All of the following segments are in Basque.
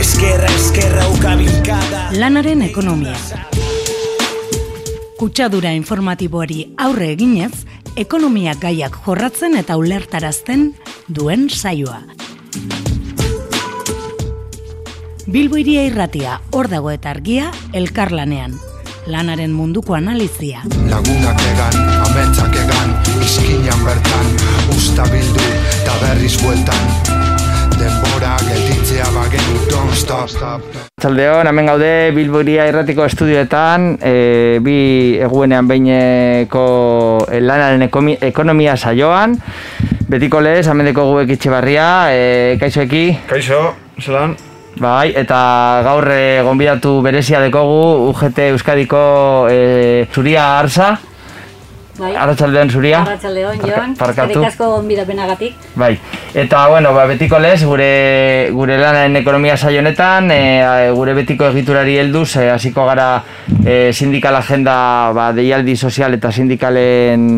Eskerra, eskerra, ukabilkada Lanaren ekonomia. Kutsadura informatiboari aurre eginez, ekonomia gaiak jorratzen eta ulertarazten duen saioa. Bilbo iria irratia, hor dago eta argia, elkarlanean. Lanaren munduko analizia. Lagunak egan, ametsak egan, izkinan bertan, usta bildu, eta berriz bueltan. Denbora gelditzea bagenu, don't stop. Txaldeon, hemen gaude Bilboria irratiko estudioetan, e, bi eguenean behineko e, lanaren ekonomia saioan. Betiko lez, amendeko guek itxibarria, e, kaixo eki? Kaixo, zelan? Bai, eta gaur e, gonbidatu berezia dekogu UGT Euskadiko e, zuria arsa. Bai. Arratxaldeon zuria. Arratxaldeon, Jon. parkatu. Eskerrik asko gonbidapenagatik. Bai, eta bueno, ba, betiko lez, gure, gure lanaren ekonomia saio honetan, e, gure betiko egiturari helduz, e, hasiko gara e, sindikal agenda ba, deialdi sozial eta sindikalen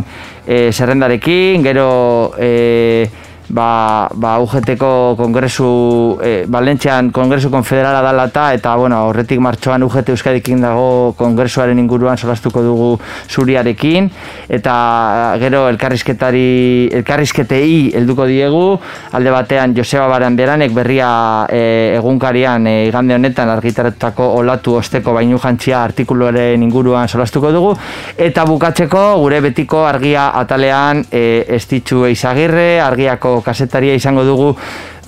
e, zerrendarekin, gero e, ba, ba UGT-ko kongresu, e, Balentzean kongresu konfederala dala eta, eta bueno, horretik martxoan UGT Euskadikin dago kongresuaren inguruan solastuko dugu zuriarekin, eta gero elkarrizketari, elkarrizketei helduko diegu, alde batean Joseba Baranderanek berria e, egunkarian e, igande honetan argitaratutako olatu osteko bainu jantzia artikuluaren inguruan solastuko dugu, eta bukatzeko gure betiko argia atalean e, estitxu eizagirre, argiako kasetaria izango dugu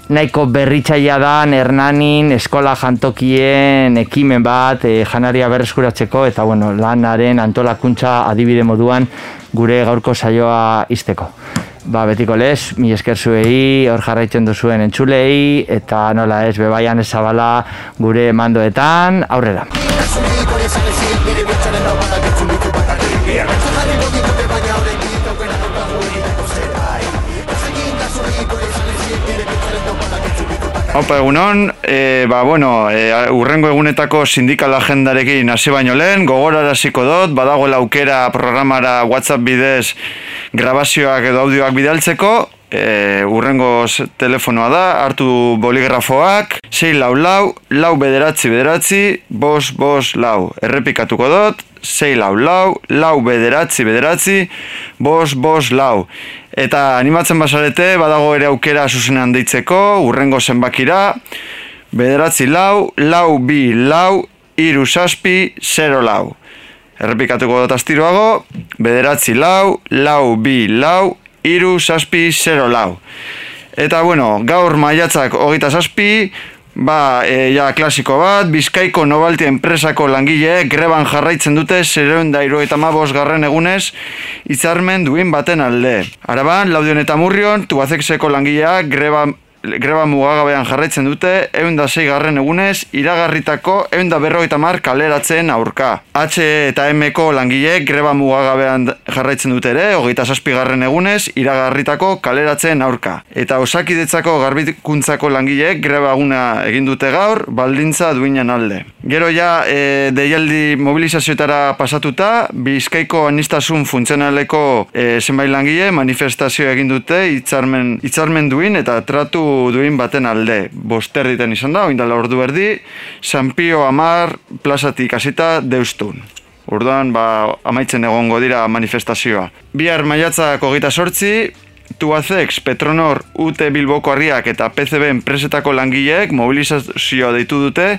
nahiko berritzailea da Hernanin eskola jantokien ekimen bat e, janaria berreskuratzeko eta bueno, lanaren antolakuntza adibide moduan gure gaurko saioa izteko. Ba, betiko lez, mi esker zuei, hor jarraitzen duzuen entzulei, eta nola ez, bebaian ezabala gure mandoetan, aurrera. Opa, egunon, e, ba, bueno, e, urrengo egunetako sindikal agendarekin hasi baino lehen, gogoraraziko dut, badagoela aukera programara WhatsApp bidez grabazioak edo audioak bidaltzeko, e, urrengo telefonoa da, hartu boligrafoak, 6 lau lau, lau bederatzi bederatzi, bos bos lau. Errepikatuko dut, 6 lau lau, lau bederatzi bederatzi, bos bos lau. Eta animatzen basarete, badago ere aukera zuzenean deitzeko, urrengo zenbakira, bederatzi lau, lau bi lau, iru saspi, zero lau. Errepikatuko dut astiroago, bederatzi lau, lau bi lau, iru saspi, zero lau. Eta bueno, gaur maiatzak hogeita zazpi, ba, e, ja, klasiko bat, Bizkaiko Nobalti enpresako langileek greban jarraitzen dute zereun da eta garren egunez hitzarmen duin baten alde. Araban, Laudion eta Murrion, Tubazekseko langileak greba greba mugagabean jarraitzen dute, egun da garren egunez, iragarritako egun da berrogeita mar kaleratzen aurka. H eta M-ko langileek greba mugagabean jarraitzen dute ere, hogeita garren egunez, iragarritako kaleratzen aurka. Eta osakidetzako garbikuntzako langileek greba eguna egin dute gaur, baldintza duinen alde. Gero ja, e, deialdi mobilizazioetara pasatuta, Bizkaiko anistasun funtzionaleko e, zenbait langile manifestazio egin dute hitzarmen hitzarmen duin eta tratu duin baten alde. Bosterriten izan da, oindala ordu erdi, San Pio Amar plazatik hasita deustun. Orduan, ba, amaitzen egongo dira manifestazioa. Bihar maiatzak hogeita sortzi, Tuazex, Petronor, UT Bilboko Harriak eta PCB enpresetako langileek mobilizazioa deitu dute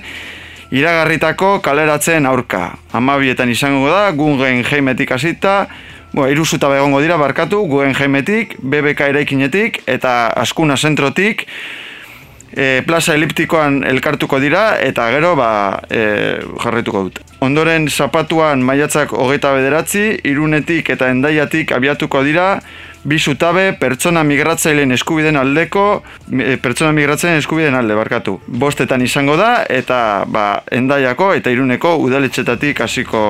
iragarritako kaleratzen aurka. Amabietan izango da, Gungen Heimetik hasita, Bueno, iru zutabe egongo dira barkatu, Guggenheimetik, BBK eraikinetik eta Askuna zentrotik e, plaza eliptikoan elkartuko dira eta gero ba, e, jarraituko dute. Ondoren zapatuan maiatzak hogeita bederatzi, irunetik eta endaiatik abiatuko dira bi zutabe pertsona migratzaileen eskubiden aldeko, e, pertsona migratzaileen eskubiden alde, barkatu. Bostetan izango da, eta ba, endaiako eta iruneko udaletxetatik hasiko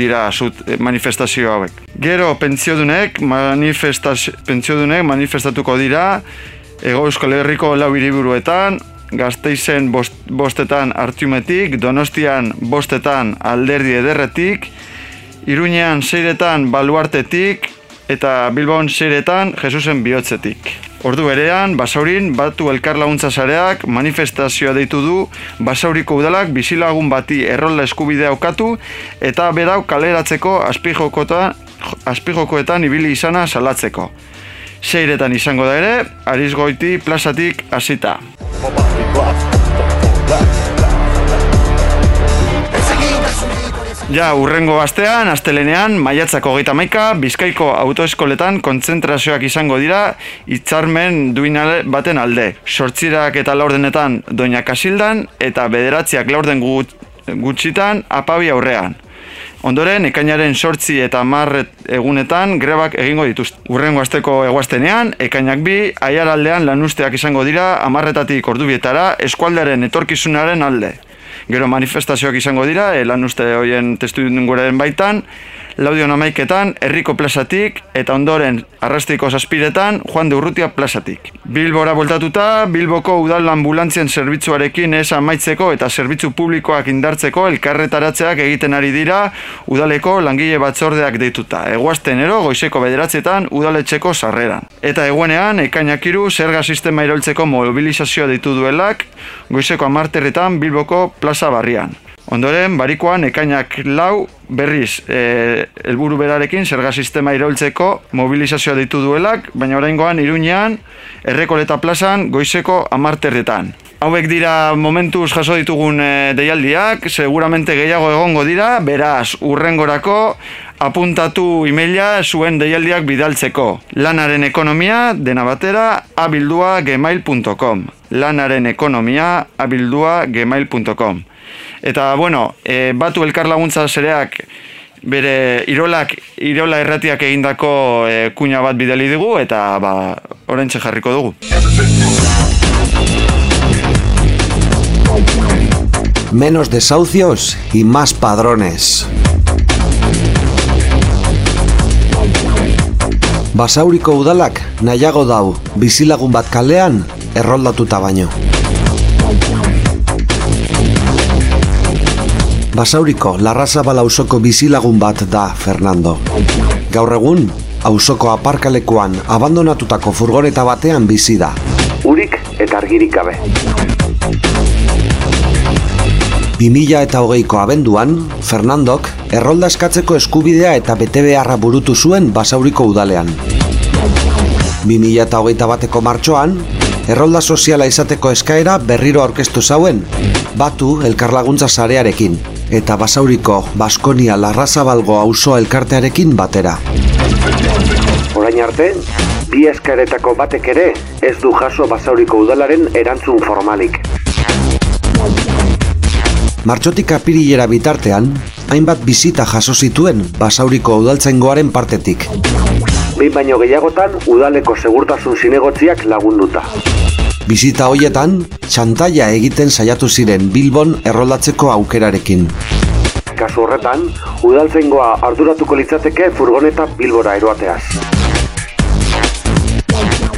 dira zut, e, manifestazio hauek. Gero pentsiodunek, manifestazio, pentsiodunek manifestatuko dira, Ego Euskal Herriko lau hiriburuetan, Gasteizen bost, bostetan Artiumetik, Donostian bostetan Alderdi Ederretik, Iruñean seiretan Baluartetik, eta Bilbon seiretan Jesusen bihotzetik. Ordu berean, Basaurin batu elkar laguntza sareak manifestazioa deitu du Basauriko udalak bizilagun bati errolda eskubidea okatu eta berau kaleratzeko azpijokota, azpijokoetan ibili izana salatzeko. Seiretan izango da ere, Arizgoiti plazatik hasita. Ja, urrengo astean, astelenean, maiatzako hogeita maika, Bizkaiko autoeskoletan kontzentrazioak izango dira hitzarmen duinale baten alde. Sortzirak eta laurdenetan doina kasildan eta bederatziak laurden gut, gutxitan apabi aurrean. Ondoren, ekainaren sortzi eta marret egunetan grebak egingo dituzte. Urrengo asteko eguaztenean, ekainak bi, aiaraldean lanusteak izango dira amarretatik ordubietara eskualdearen etorkizunaren alde. Gero manifestazioak izango dira, e, lan uste hoien testu baitan, laudion amaiketan, herriko plazatik, eta ondoren arrastiko zazpiretan, Juan de Urrutia plazatik. Bilbora voltatuta, Bilboko udal ambulantzien zerbitzuarekin ez amaitzeko eta zerbitzu publikoak indartzeko elkarretaratzeak egiten ari dira udaleko langile batzordeak deituta. Egoazten ero, goizeko bederatzetan, udaletxeko sarreran. Eta eguenean, ekainakiru, zerga sistema iroltzeko mobilizazioa ditu duelak, goizeko amarterretan, Bilboko plaza barrian. Ondoren, barikoan ekainak lau berriz e, helburu berarekin zerga sistema iraultzeko mobilizazioa ditu duelak, baina oraingoan iruñean errekoleta plazan goizeko amarterretan. Hauek dira momentuz jaso ditugun e, deialdiak, seguramente gehiago egongo dira, beraz, urrengorako apuntatu emaila zuen deialdiak bidaltzeko. Lanaren ekonomia, dena batera, abildua gmail.com. Lanaren ekonomia, abildua gmail.com. Eta, bueno, e, batu elkar laguntza zereak bere irolak, irola erratiak egindako e, kuña bat bideli dugu eta ba, orentxe jarriko dugu. Menos desahucios y más padrones. Basauriko udalak nahiago dau bizilagun bat kalean erroldatuta baino. Basauriko larrazabala ausoko bizilagun bat da Fernando. Gaur egun, auzoko aparkalekuan abandonatutako furgoneta batean bizi da. Urik eta argirik gabe. 2000 eta hogeiko abenduan, Fernandok errolda eskatzeko eskubidea eta bete beharra burutu zuen basauriko udalean. 2000 eta hogeita bateko martxoan, errolda soziala izateko eskaera berriro aurkeztu zauen, batu elkarlaguntza sarearekin, eta basauriko Baskonia Larrazabalgo auzo elkartearekin batera. Orain arte, bi eskaretako batek ere ez du jaso basauriko udalaren erantzun formalik. Martxotik apirilera bitartean, hainbat bizita jaso zituen basauriko udaltzaingoaren partetik. Behin baino gehiagotan udaleko segurtasun zinegotziak lagunduta. Bizita hoietan, txantaia egiten saiatu ziren Bilbon erroldatzeko aukerarekin. Kasu horretan, udaltzengoa arduratuko litzateke furgoneta Bilbora eroateaz.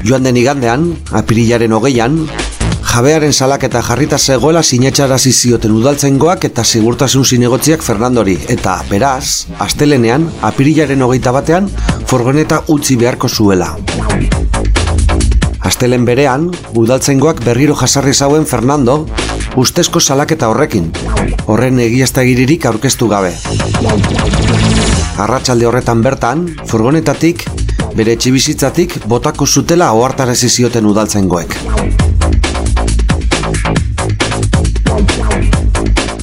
Joan den igandean, apirilaren hogeian, jabearen salaketa jarrita zegoela sinetxarazi zioten udaltzengoak eta sigurtasun zinegotziak Fernandori. Eta, beraz, astelenean, apirilaren hogeita batean, furgoneta utzi beharko zuela. Astelen berean, udaltzengoak berriro jasarri zauen Fernando, ustezko salaketa horrekin, horren egiaztagiririk aurkeztu gabe. Arratsalde horretan bertan, furgonetatik, bere etxibizitzatik botako zutela ohartarazi zioten udaltzengoek.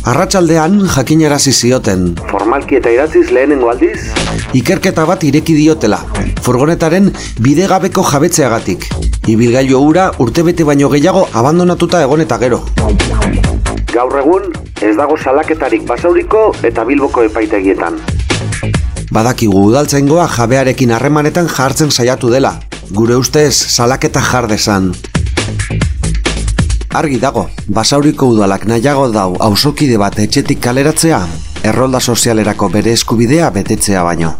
Arratsaldean jakinarazi zioten. Formalki eta idatziz lehenengo aldiz? Ikerketa bat ireki diotela, furgonetaren bidegabeko jabetzeagatik, ibilgailu ura urtebete baino gehiago abandonatuta egon eta gero. Gaur egun, ez dago salaketarik basauriko eta bilboko epaitegietan. Badakigu udaltzaingoa jabearekin harremanetan jartzen saiatu dela. Gure ustez salaketa jardezan. Argi dago, basauriko udalak nahiago dau auzokide bat etxetik kaleratzea, errolda sozialerako bere eskubidea betetzea baino.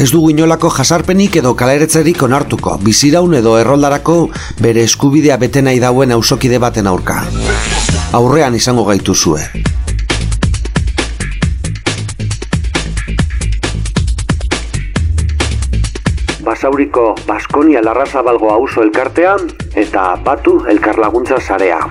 Ez dugu inolako jasarpenik edo kaleretzerik onartuko, biziraun edo erroldarako bere eskubidea bete nahi dauen ausokide baten aurka. Aurrean izango gaitu zue. Basauriko Baskonia Larrazabalgo auzo elkartea eta Batu elkarlaguntza sarea.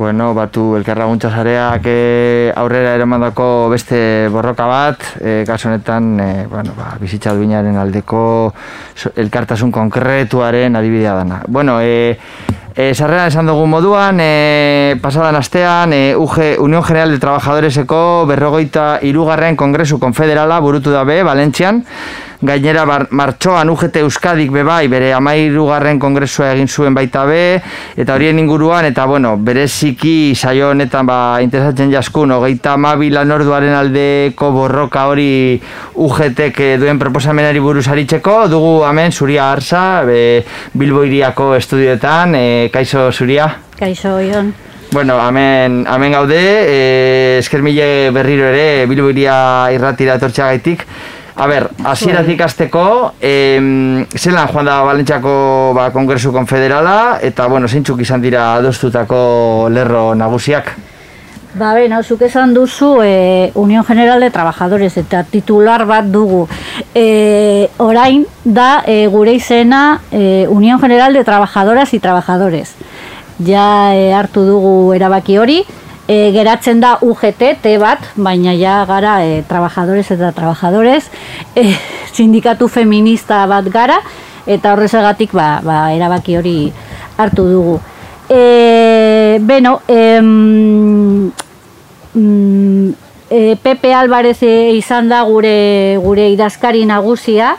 Bueno, batu elkarlaguntza zareak e, aurrera eramandako beste borroka bat, e, kasu honetan, e, bueno, ba, bizitza duinaren aldeko elkartasun konkretuaren adibidea dana. Bueno, e, e, sarreran esan dugu moduan, e, pasadan astean, e, UG, Unión General de Trabajadoreseko berrogeita irugarren kongresu konfederala burutu dabe, Valentzian, Gainera bar, martxoan UGT Euskadik bebai bere amairugarren kongresua egin zuen baita be eta horien inguruan eta bueno, bereziki saio honetan ba, interesatzen jaskun hogeita amabi lanorduaren aldeko borroka hori UGTek eh, duen proposamenari buruz aritzeko dugu hemen Zuria Arsa be, Bilbo iriako estudioetan e, Kaixo Zuria Kaixo, Ion. Bueno, hemen, hemen gaude, e, esker mile berriro ere Bilbo iria irratira etortxeagaitik. A ber, hasieratik hasteko, em, zelan joan da Balentxako ba, Kongresu Konfederala, eta, bueno, zeintzuk izan dira adostutako lerro nagusiak? Ba, beno, zuk esan duzu e, Unión General de Trabajadores eta titular bat dugu. E, orain da e, gure izena e, Unión General de Trabajadoras y Trabajadores. Ja e, hartu dugu erabaki hori, e, geratzen da UGT, T bat, baina ja gara e, trabajadores eta trabajadores, e, sindikatu feminista bat gara, eta horrezagatik ba, ba, erabaki hori hartu dugu. E, beno, em, e, Pepe Alvarez izan da gure gure idazkari nagusia.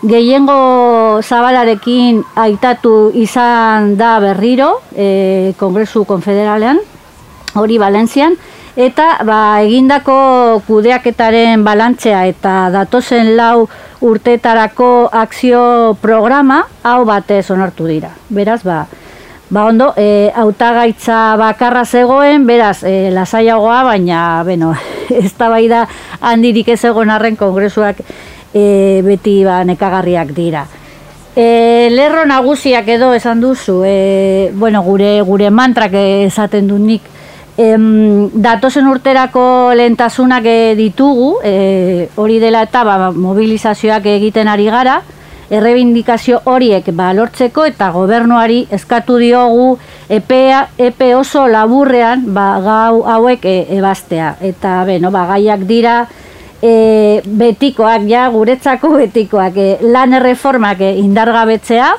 Gehiengo zabalarekin aitatu izan da berriro e, Kongresu Konfederalean, hori Valentzian, eta ba, egindako kudeaketaren balantzea eta datozen lau urtetarako akzio programa hau batez onartu dira. Beraz, ba, Ba ondo, e, hautagaitza bakarra zegoen, beraz, e, lasaiagoa, baina, beno, ez da handirik ez egon arren kongresuak e, beti ba, nekagarriak dira. E, lerro nagusiak edo esan duzu, e, bueno, gure, gure mantrak esaten du nik, em, datozen urterako lehentasunak e, ditugu, e, hori dela eta ba, mobilizazioak egiten ari gara, errebindikazio horiek ba, lortzeko eta gobernuari eskatu diogu epea, epe oso laburrean ba, gau hauek e, ebastea. Eta beno, ba, gaiak dira e, betikoak, ja, guretzako betikoak, e, lan erreformak e, indargabetzea,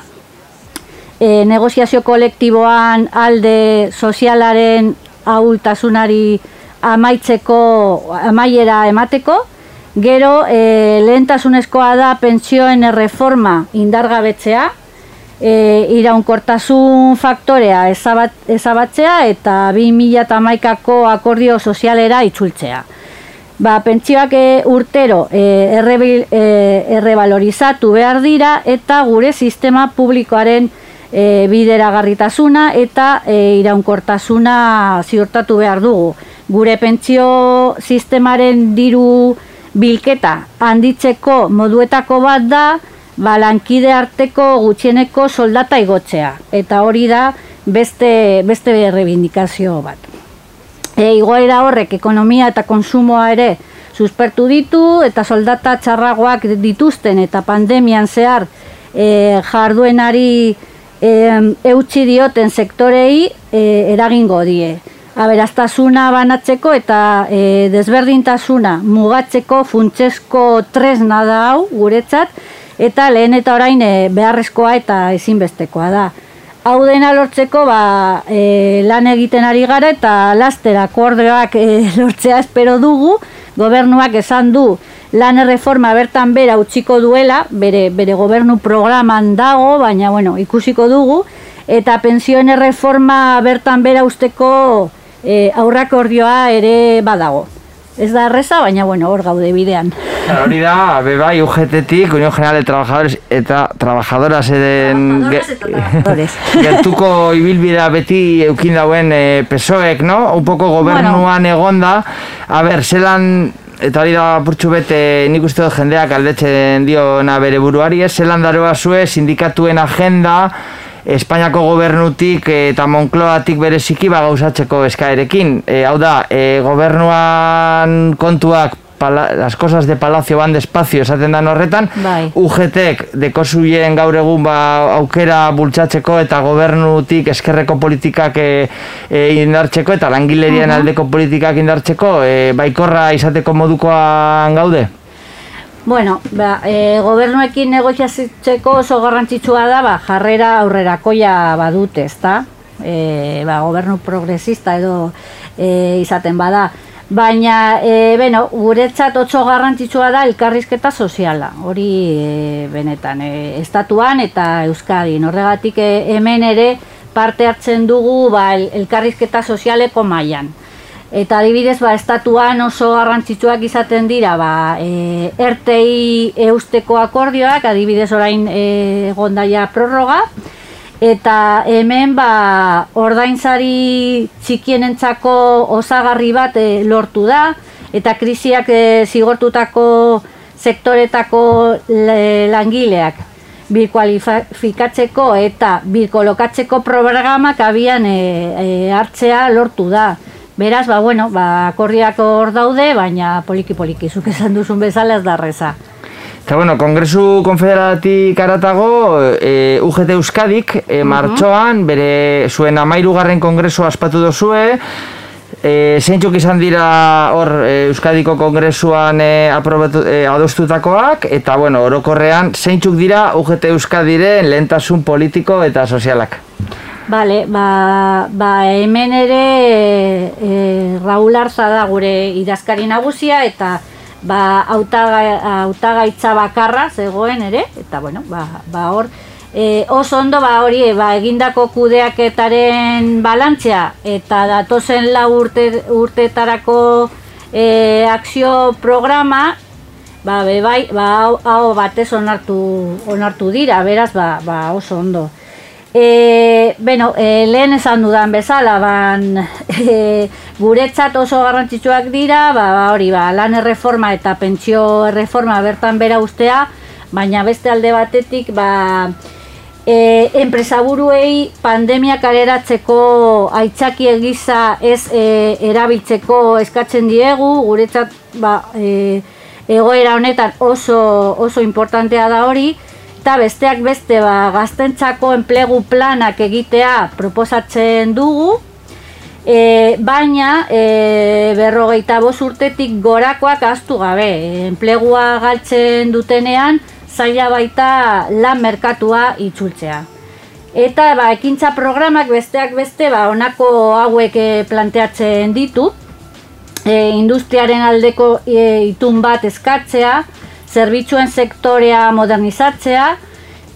e, negoziazio kolektiboan alde sozialaren ahultasunari amaitzeko, amaiera emateko, Gero, e, lehentasunezkoa da pentsioen erreforma indargabetzea, e, iraunkortasun faktorea ezabat, ezabatzea eta 2008ko akordio sozialera itzultzea. Ba, pentsioak e, urtero e, errebil, e, errebalorizatu behar dira eta gure sistema publikoaren e, bideragarritasuna eta e, iraunkortasuna ziurtatu behar dugu. Gure pentsio sistemaren diru bilketa handitzeko moduetako bat da ba, lankide arteko gutxieneko soldata igotzea. Eta hori da beste, beste errebindikazio bat. E, igoera horrek ekonomia eta konsumoa ere suspertu ditu eta soldata txarragoak dituzten eta pandemian zehar e, jarduenari e, eutxi dioten sektorei e, eragingo die aberastasuna banatzeko eta e, desberdintasuna mugatzeko funtsesko tresna da hau guretzat eta lehen eta orain e, beharrezkoa eta ezinbestekoa da. Hau dena lortzeko ba, e, lan egiten ari gara eta laster akordioak e, lortzea espero dugu, gobernuak esan du lan erreforma bertan bera utziko duela, bere, bere gobernu programan dago, baina bueno, ikusiko dugu, eta pensioen erreforma bertan bera usteko e, aurrak ordioa ere badago. Ez da erreza, baina bueno, hor gaude bidean. Hori da, bebai UGT-tik, Unión General de Trabajadores eta Trabajadoras eden Trabajadoras eta trabajadores. gertuko ibilbidea beti eukin dauen e, PSOEk, no? Un poco gobernuan egonda. A ber, zelan eta hori da purtsu bete nik uste dut jendeak aldetzen diona bere buruari, ez zelan daroa zue sindikatuen agenda Espainiako gobernutik eta Moncloatik bereziki ba gauzatzeko eskaerekin. E, hau da, e, gobernuan kontuak pala, las cosas de palacio van despacio esaten dan horretan, Bai. UGTek dekozuien gaur egun ba, aukera bultzatzeko eta gobernutik eskerreko politikak e, e, indartzeko eta langilerian aldeko politikak indartzeko e, baikorra izateko modukoan gaude? Bueno, ba, e, gobernuekin negoziatzeko oso garrantzitsua da, ba, jarrera aurrerakoia badute, ezta? E, ba, gobernu progresista edo e, izaten bada. Baina, e, bueno, guretzat oso garrantzitsua da elkarrizketa soziala, hori e, benetan, e, estatuan eta Euskadin. Horregatik e, hemen ere parte hartzen dugu ba, el- elkarrizketa sozialeko mailan. Eta adibidez, ba, estatuan oso garrantzitsuak izaten dira, ba, e, ertei eusteko akordioak, adibidez orain e, egondaia prorroga, eta hemen ba, ordainsari txikienentzako osagarri bat e, lortu da, eta krisiak e, zigortutako sektoretako le- langileak birkualifikatzeko eta birkolokatzeko programak abian e, e, hartzea lortu da. Beraz, ba, bueno, ba, akordiak hor daude, baina poliki-poliki, zuk esan duzun bezala ez da reza. Eta bueno, Kongresu Konfederatik aratago, e, UGT Euskadik, e, martxoan, bere zuen amairugarren kongresua aspatu dozue, e, zeintzuk izan dira hor e, Euskadiko Kongresuan e, aprobatu, e, adostutakoak, eta bueno, orokorrean, zeintzuk dira UGT Euskadiren lehentasun politiko eta sozialak. Bale, ba, ba hemen ere e, Raul Arza da gure idazkari nagusia eta ba hautagaitza bakarra zegoen ere eta bueno, ba, ba hor e, oso ondo ba hori ba, egindako kudeaketaren balantzea eta datozen lau urte, urtetarako e, akzio programa ba, be bai, ba, hau, hau batez onartu, onartu dira, beraz, ba, ba oso ondo. E, bueno, e, lehen esan dudan bezala, ban, e, guretzat oso garrantzitsuak dira, ba, ba, hori, ba, lan erreforma eta pentsio erreforma bertan bera ustea, baina beste alde batetik, ba, e, enpresaburuei pandemia kaleratzeko aitzaki gisa ez e, erabiltzeko eskatzen diegu, guretzat ba, e, egoera honetan oso, oso importantea da hori, eta besteak beste ba, gaztentzako enplegu planak egitea proposatzen dugu, E, baina e, berrogeita bost urtetik gorakoak astu gabe. Enplegua galtzen dutenean zaila baita lan merkatua itzultzea. Eta ba, ekintza programak besteak beste ba, honako hauek e, planteatzen ditu. E, industriaren aldeko e, itun bat eskatzea, zerbitzuen sektorea modernizatzea,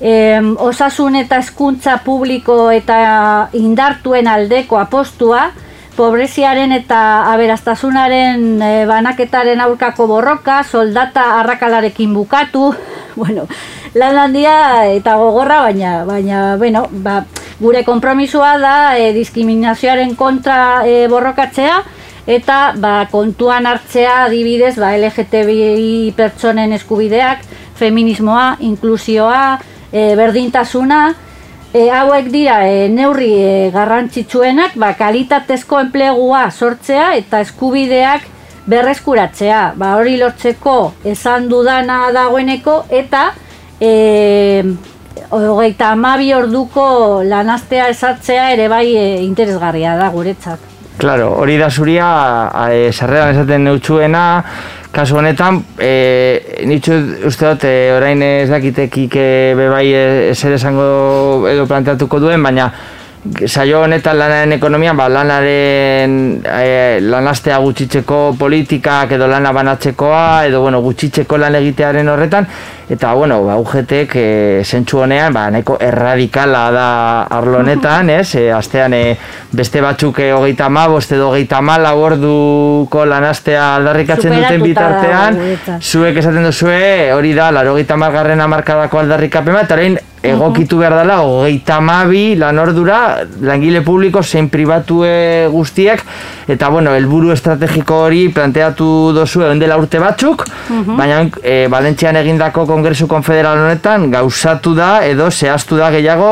em, osasun eta hezkuntza publiko eta indartuen aldeko apostua, pobreziaren eta aberastasunaren e, banaketaren aurkako borroka, soldata arrakalarekin bukatu, bueno, lan handia eta gogorra, baina, baina bueno, ba, gure konpromisoa da e, diskriminazioaren kontra e, borrokatzea, eta ba, kontuan hartzea adibidez ba, LGTBI pertsonen eskubideak, feminismoa, inklusioa, e, berdintasuna, e, hauek dira e, neurri e, garrantzitsuenak ba, kalitatezko enplegua sortzea eta eskubideak berreskuratzea. Ba, hori lortzeko esan dudana dagoeneko eta e, hogeita amabi orduko lanastea esartzea ere bai e, interesgarria da guretzat. Claro, hori da zuria, e, sarreran esaten neutxuena, kasu honetan, e, nitxu uste dut, e, orain ez dakitekik e, bebai ezer esango edo planteatuko duen, baina saio honetan lanaren ekonomian, ba, lanaren e, lanastea gutxitzeko politikak edo lana banatzekoa, edo bueno, gutxitzeko lan egitearen horretan, eta bueno, ba, UGTek e, zentsu honean, ba, nahiko erradikala da arlo honetan, ez? E, astean e, beste batzuk e, hogeita ma, boste hogeita ma orduko lanastea aldarrikatzen duten bitartean, zuek esaten duzue, hori da, laro hogeita margarren amarkadako aldarrikapen bat, eta orain egokitu behar dela hogeita mabi lan ordura langile publiko zein pribatue guztiek. Eta bueno, helburu estrategiko hori planteatu dozu egon dela urte batzuk. Baina e, Valentzian egindako Kongresu Konfederal honetan gauzatu da edo zehaztu da gehiago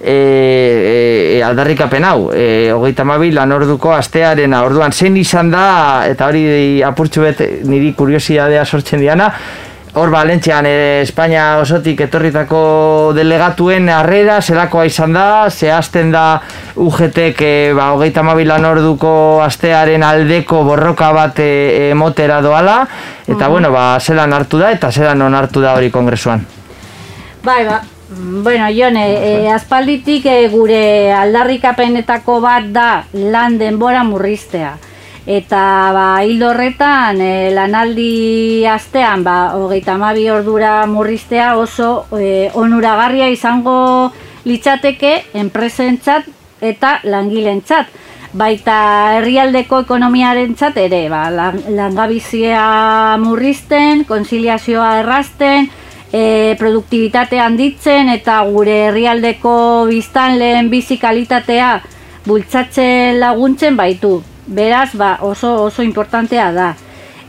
e, e, aldarrikapen hau. E, hogeita mabi lan orduko astearena orduan. Zein izan da eta hori apurtxu bet niri kuriosidadea sortzen diana Hor Valentzian e, Espainia osotik etorritako delegatuen harrera zelakoa izan da, zehazten da UGTek e, ba, hogeita mabilan orduko astearen aldeko borroka bat e, emotera doala, eta bueno, ba, zelan hartu da eta zelan non hartu da hori kongresuan. Bai, ba, bueno, Jone, e, aspalditik e, gure aldarrikapenetako bat da lan denbora murriztea. Eta ba, hildo horretan e, lanaldi astean ba, hogeita mabi ordura murriztea oso e, onuragarria izango litzateke enpresentzat eta langilentzat. Baita herrialdeko ekonomiarentzat ere, ba, lang, langabizia murrizten, konziliazioa errazten, e, produktibitatea handitzen eta gure herrialdeko biztan lehen bizi kalitatea bultzatzen laguntzen baitu beraz ba, oso oso importantea da.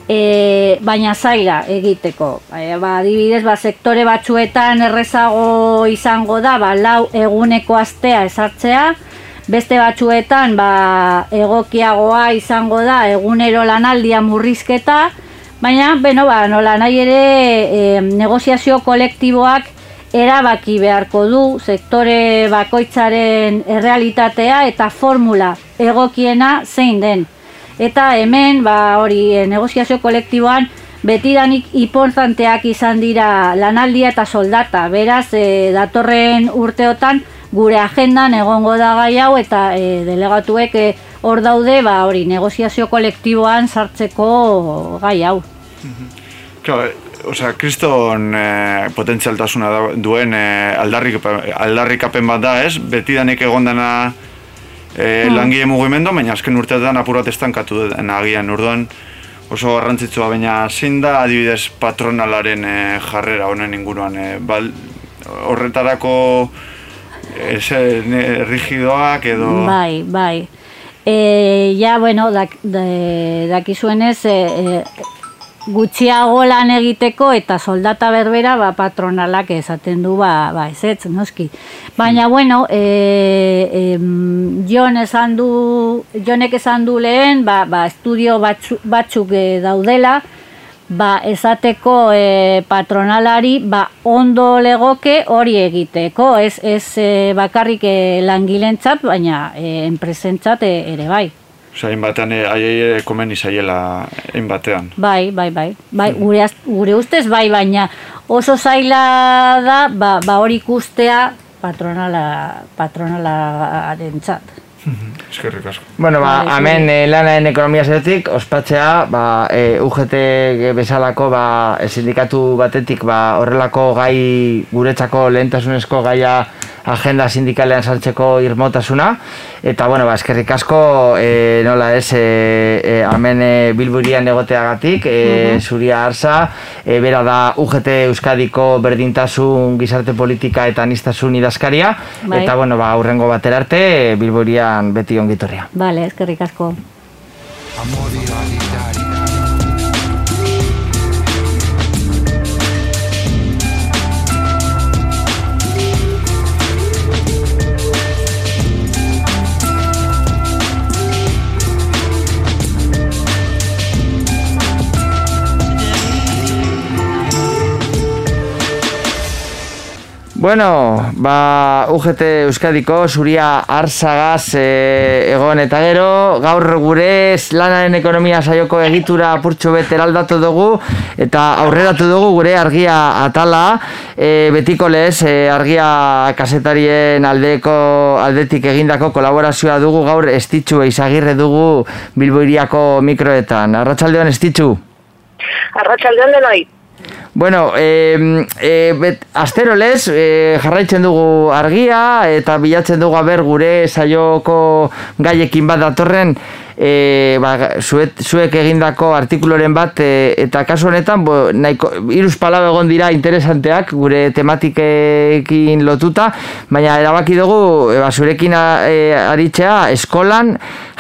E, baina zaila egiteko. E, ba, adibidez, ba, sektore batzuetan errezago izango da, ba, lau eguneko astea esartzea, beste batzuetan ba, egokiagoa izango da egunero lanaldia murrizketa, baina, beno, ba, nola nahi ere e, negoziazio kolektiboak erabaki beharko du sektore bakoitzaren errealitatea eta formula egokiena zein den. Eta hemen, ba, hori, e, negoziazio kolektiboan, betidanik importanteak izan dira lanaldia eta soldata. Beraz, e, datorren urteotan, gure agendan egongo da gai hau eta e, delegatuek e, hor daude, ba, hori, negoziazio kolektiboan sartzeko gai hau. Claro, osea, kriston e, potentzialtasuna duen e, aldarrik, aldarrikapen bat da, ez? Betidanik egondana e, langile mugimendu, baina azken urteetan apur bat estankatu den agian orduan oso garrantzitsua, baina zein da adibidez patronalaren e, jarrera honen inguruan, e, bal, horretarako e, rigidoak edo... Bai, bai. E, ja, bueno, dak, dakizuenez, e, e, gutxiago lan egiteko eta soldata berbera ba, patronalak esaten du ba, ba ez ez, noski. Baina, bueno, e, e, jon esan du, jonek esan du lehen, ba, ba, estudio batzu, batzuk e, daudela, ba, esateko e, patronalari ba, ondo legoke hori egiteko, ez, ez e, bakarrik e, langilentzat, baina e, enpresentzat e, ere bai. Osa, batean, eh, aiei komen izaiela batean. Bai, bai, bai. bai gure, gure ustez, bai, baina oso zaila da, ba, ba hori ikustea patronala, patronala arentzat. Eskerrik asko. Bueno, ba, bai, hemen eh, lanaen ekonomia zeretik, ospatzea, ba, e, UGT bezalako, ba, sindikatu batetik, ba, horrelako gai, guretzako lehentasunezko gaia agenda sindikalean sartzeko irmotasuna eta bueno, ba, eskerrik asko e, nola ez e, e, amen e, bilburian egoteagatik e, uh zuria arsa e, bera da UGT Euskadiko berdintasun gizarte politika eta anistasun idazkaria. Bai. eta bueno, ba, aurrengo batera arte bilburian beti ongitorria Vale, eskerrik asko Bueno, ba, UGT Euskadiko zuria arsagaz e, egon eta gero, gaur gure lanaren ekonomia saioko egitura apurtxo bet eraldatu dugu eta aurreratu dugu gure argia atala e, betiko lez, e, argia kasetarien aldeko aldetik egindako kolaborazioa dugu gaur estitxu eizagirre dugu bilboiriako mikroetan. Arratxaldeon estitxu? Arratxaldeon denoi. Bueno, e, e, bet, astero lez, e, jarraitzen dugu argia eta bilatzen dugu aber gure saioko gaiekin bat datorren e, ba, zuet, zuek egindako artikuloren bat e, eta kasu honetan bo, nahiko, iruz palau egon dira interesanteak gure tematikekin lotuta baina erabaki dugu e, ba, zurekin e, aritzea eskolan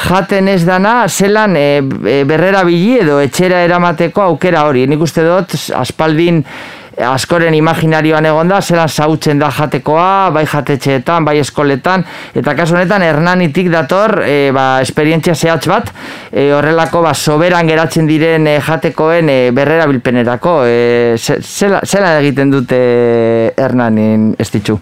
jaten ez dana zelan e, e, berrera bili edo etxera eramateko aukera hori. Nik uste dut aspaldin askoren imaginarioan egonda, zela zautzen da jatekoa, bai jatetxeetan, bai eskoletan, eta kasu honetan hernanitik dator, e, ba, esperientzia zehatz bat, e, horrelako ba, soberan geratzen diren e, jatekoen e, berrera bilpenerako, e, zela, zela egiten dute hernanin ez ditzu?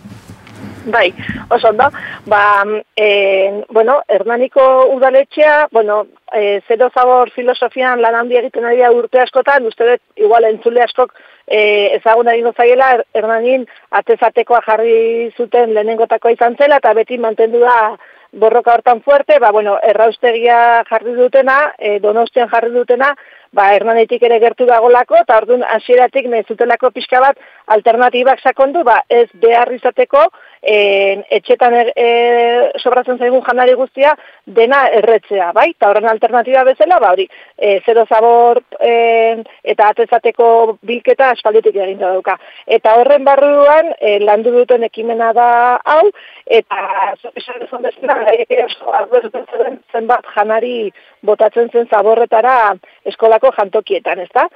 Bai, oso ondo, ba, e, bueno, hernaniko udaletxea, bueno, e, zero zabor filosofian lan handi egiten ari urte askotan, uste dut, igual entzule askok e, ezagun egin zaiela, er, ernanin atezatekoa jarri zuten lehenengotakoa izan zela, eta beti mantendu da borroka hortan fuerte, ba, bueno, erraustegia jarri dutena, e, donostian jarri dutena, ba, hernanetik ere gertu dagolako, eta orduan hasieratik nahi zutelako pixka bat alternatibak sakondu, ba, ez behar izateko, e, etxetan er, e, sobratzen zaigun janari guztia, dena erretzea, bai? Eta horren alternatiba bezala, ba, hori, e, zero zabor e, eta atezateko bilketa asfalditik egin dauka. Eta horren barruan, e, landu duten ekimena da hau, eta esan duzun bezala, zenbat janari botatzen zen zaborretara eskolako jantokietan, ezta?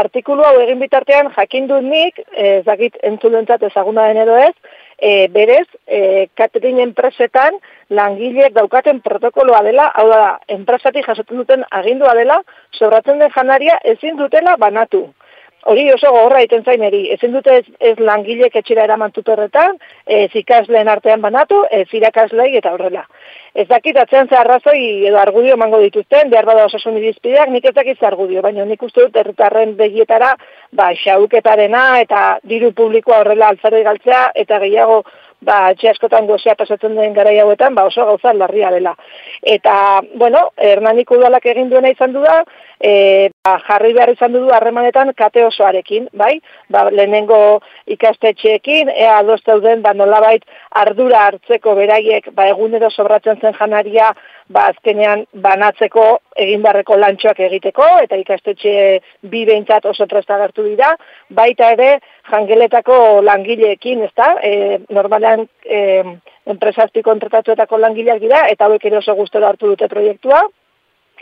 Artikulu hau egin bitartean jakin dut nik, ez dakit entzulentzat ezaguna den edo ez, e, berez, e, katering enpresetan langileek daukaten protokoloa dela, hau da, enpresatik jasotzen duten agindua dela, sobratzen den janaria ezin dutela banatu. Hori oso gogorra egiten zain eri, ezin dute ez, ez langilek etxera eraman tutorretan, ez ikasleen artean banatu, ez irakaslei eta horrela. Ez dakit atzean ze arrazoi edo argudio emango dituzten, behar bada osasun irizpideak, nik ez dakit argudio, baina nik uste dut erritarren begietara, ba, xauketarena eta diru publikoa horrela altzare galtzea, eta gehiago ba, etxe askotan gozea pasatzen den gara hauetan, ba, oso gauza larria dela. Eta, bueno, hernanik udalak egin duena izan du da, e, ba, jarri behar izan du harremanetan kate osoarekin, bai? Ba, lehenengo ikastetxeekin, ea adoz dauden, ba, nolabait ardura hartzeko beraiek, ba, egunero sobratzen zen janaria, ba, azkenean banatzeko egin barreko lantxoak egiteko, eta ikastetxe bi behintzat oso prestagartu dira, baita ere jangeletako langileekin, ezta? E, normalean e, enpresazpi kontratatuetako langileak dira, eta hauek ere oso guztera hartu dute proiektua,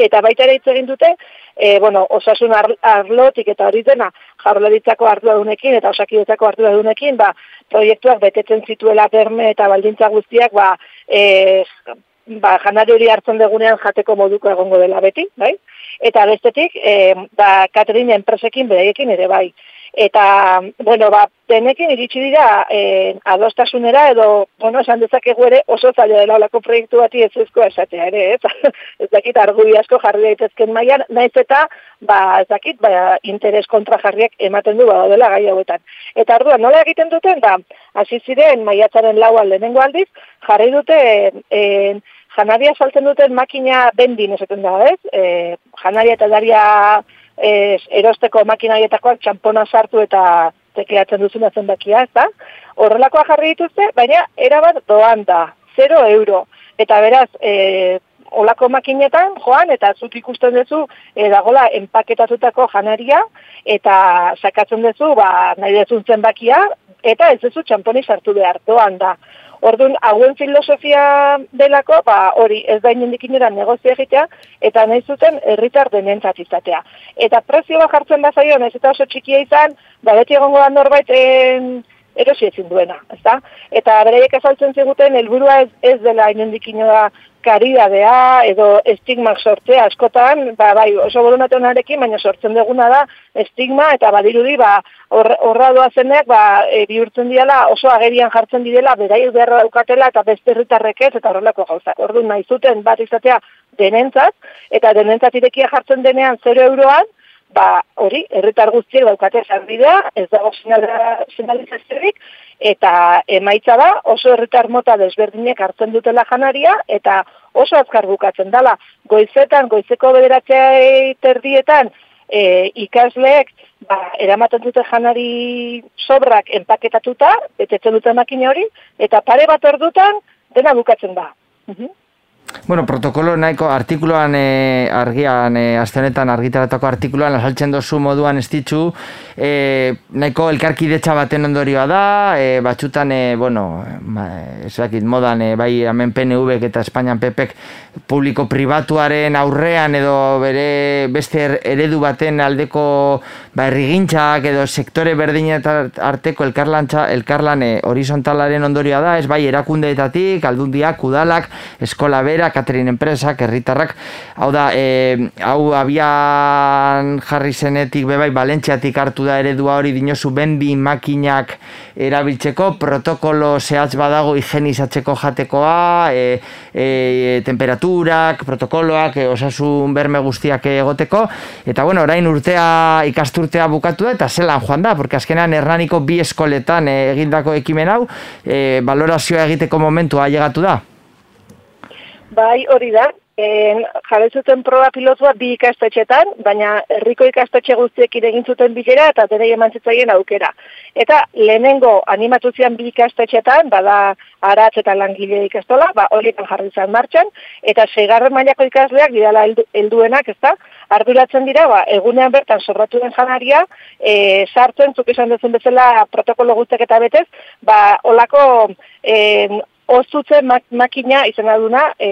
eta baita ere hitz egin dute, e, bueno, osasun arlotik eta hori dena jarrolaritzako arduradunekin eta osakidetzako arduradunekin, ba, proiektuak betetzen zituela berme eta baldintza guztiak, ba, e, ba, janari hori hartzen degunean jateko moduko egongo dela beti, bai? Eta bestetik, e, ba, Katerin enpresekin bereiekin ere bai. Eta, bueno, ba, denekin iritsi dira e, adostasunera edo, bueno, esan dezakegu ere oso zaila dela olako proiektu bati ez ezkoa esatea ere, ez? ez dakit argudi asko jarri daitezken maian, naiz eta, ba, ez dakit, ba, interes kontra jarriak ematen du ba, dela gai hauetan. Eta arduan, nola egiten duten, ba, hasi ziren maiatzaren lauan lehenengo aldiz, jarri dute, e, janaria saltzen duten makina bendin esaten da, ez? E, janaria eta daria e, erosteko makinaietakoak txampona sartu eta tekeatzen duzuna zenbakia, ez da? Horrelakoa jarri dituzte, baina erabat doan da, 0 euro. Eta beraz, e, olako makinetan, joan, eta zut ikusten duzu, e, dagola, enpaketatutako janaria, eta sakatzen duzu, ba, nahi dezun zenbakia, eta ez duzu txamponi sartu behar, doan da. Orduan, hauen filosofia delako, ba, hori ez da inendik inera negozio egitea, eta nahi zuten herritar denentzat izatea. Eta prezio bat jartzen da zaio, ez eta oso txikia izan, ba, beti egongo da norbait en, erosi ezin duena, ez da? Eta bereiek azaltzen ziguten, helburua ez, ez dela inendik inera karidadea edo estigmak sortzea askotan, ba, bai, oso boronate honarekin, baina sortzen duguna da estigma eta badirudi ba, horra doa zenek ba, e, bihurtzen diala oso agerian jartzen direla, berai beharra daukatela eta beste herritarrek ez eta horrelako gauza. Ordu nahi zuten bat izatea denentzat, eta denentzat irekia jartzen denean 0 euroan, ba, hori, herritar guztiek daukate zarbidea, ez dago sinalizaziorik, eta emaitza da oso herritar mota desberdinek hartzen dutela janaria eta oso azkar bukatzen dela. Goizetan, goizeko bederatzea terdietan e, ikasleek ba, eramaten dute janari sobrak enpaketatuta, betetzen dute makina hori, eta pare bat ordutan dena bukatzen da. Mhm. Bueno, protokolo nahiko artikuluan e, argian e, aste honetan argitaratako artikuluan asaltzen dozu moduan estitzu e, nahiko elkarkidetza baten ondorioa da e, batxutan e, bueno ez dakit modan e, bai hemen PNV eta Espainian PPek publiko pribatuaren aurrean edo bere beste er, eredu baten aldeko ba, errigintzak edo sektore berdinetan arteko elkarlantza elkarlan horizontalaren ondorioa da ez bai erakundeetatik aldundiak udalak eskola berak Catering enpresak, herritarrak, hau da, e, hau abian jarri zenetik bebai Valentziatik hartu da eredua hori dinosu benbi makinak erabiltzeko, protokolo zehatz badago higienizatzeko jatekoa, e, e, temperaturak, protokoloak, e, osasun berme guztiak egoteko, eta bueno, orain urtea ikasturtea bukatu da, eta zelan joan da, porque azkenean hernaniko bi eskoletan e, egindako ekimen hau, e, valorazioa egiteko momentua llegatu da. Bai, hori da. En, jarri zuten proba pilotua bi ikastetxetan, baina herriko ikastetxe guztiek egin zuten bilera eta dere eman zitzaien aukera. Eta lehenengo animatu zian bi ikastetxetan, bada aratz eta langile ikastola, ba, horietan jarri zen martxan, eta segarren mailako ikasleak bidala helduenak, ez da, arduratzen dira, ba, egunean bertan sobratu den janaria, e, sartzen, zuk esan duzun bezala protokolo guztiak eta betez, ba, olako e, Ozutze mak makina izan aduna e,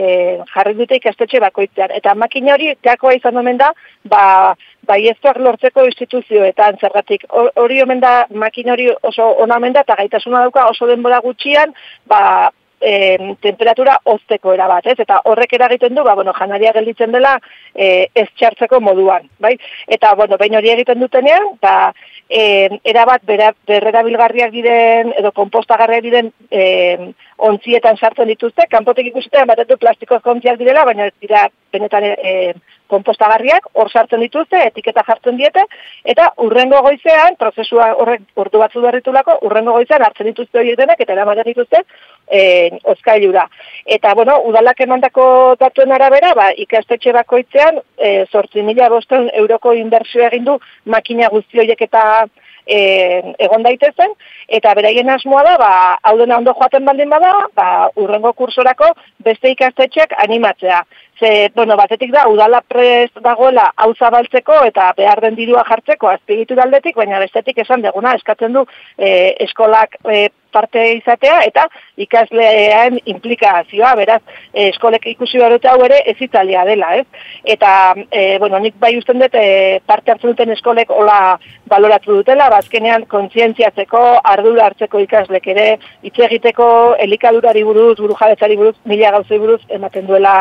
jarri dute ikastetxe bakoitzean. Eta makina hori gakoa izan omen da, ba, bai lortzeko instituzioetan zergatik. Hori omen da, makina hori oso ona omen da, eta gaitasuna dauka oso denbora gutxian, ba, e, temperatura ozteko erabat, ez? Eta horrek eragiten du, ba, bueno, janaria gelditzen dela e, ez txartzeko moduan, bai? Eta, bueno, bain hori egiten dutenean, ba, e, erabat berrera bilgarriak diren, edo kompostagarriak diren e, ontzietan sartzen dituzte, kanpotek ikustean batetu plastikoz kontziak direla, baina ez dira benetan e, kompostagarriak, hor sartzen dituzte, etiketa jartzen diete, eta urrengo goizean, prozesua horrek urdu batzu berritulako, urrengo goizean hartzen dituzte horiek denek, eta eramaten dituzte, e, ozkailura. Eta, bueno, udalak emandako datuen arabera, ba, ikastetxe bakoitzean, e, sortzi mila bosten euroko inbertsio egin du makina guzti horiek eta e, egon daitezen, eta beraien asmoa da, ba, hau dena ondo joaten baldin bada, ba, urrengo kursorako beste ikastetxeak animatzea. Ze, bueno, batetik da, udala prest dagoela hau zabaltzeko eta behar den dirua jartzeko azpigitu daldetik, baina bestetik esan deguna, eskatzen du e, eskolak e, parte izatea eta ikaslean implikazioa, beraz, e, eskolek ikusi behar hau ere ez italia dela, ez? Eta, e, bueno, nik bai usten dut e, parte hartzen duten eskolek hola baloratu dutela, bazkenean kontzientziatzeko, ardura hartzeko ikaslek ere, hitz egiteko elikadurari buruz, buru buruz, mila gauzei buruz, ematen duela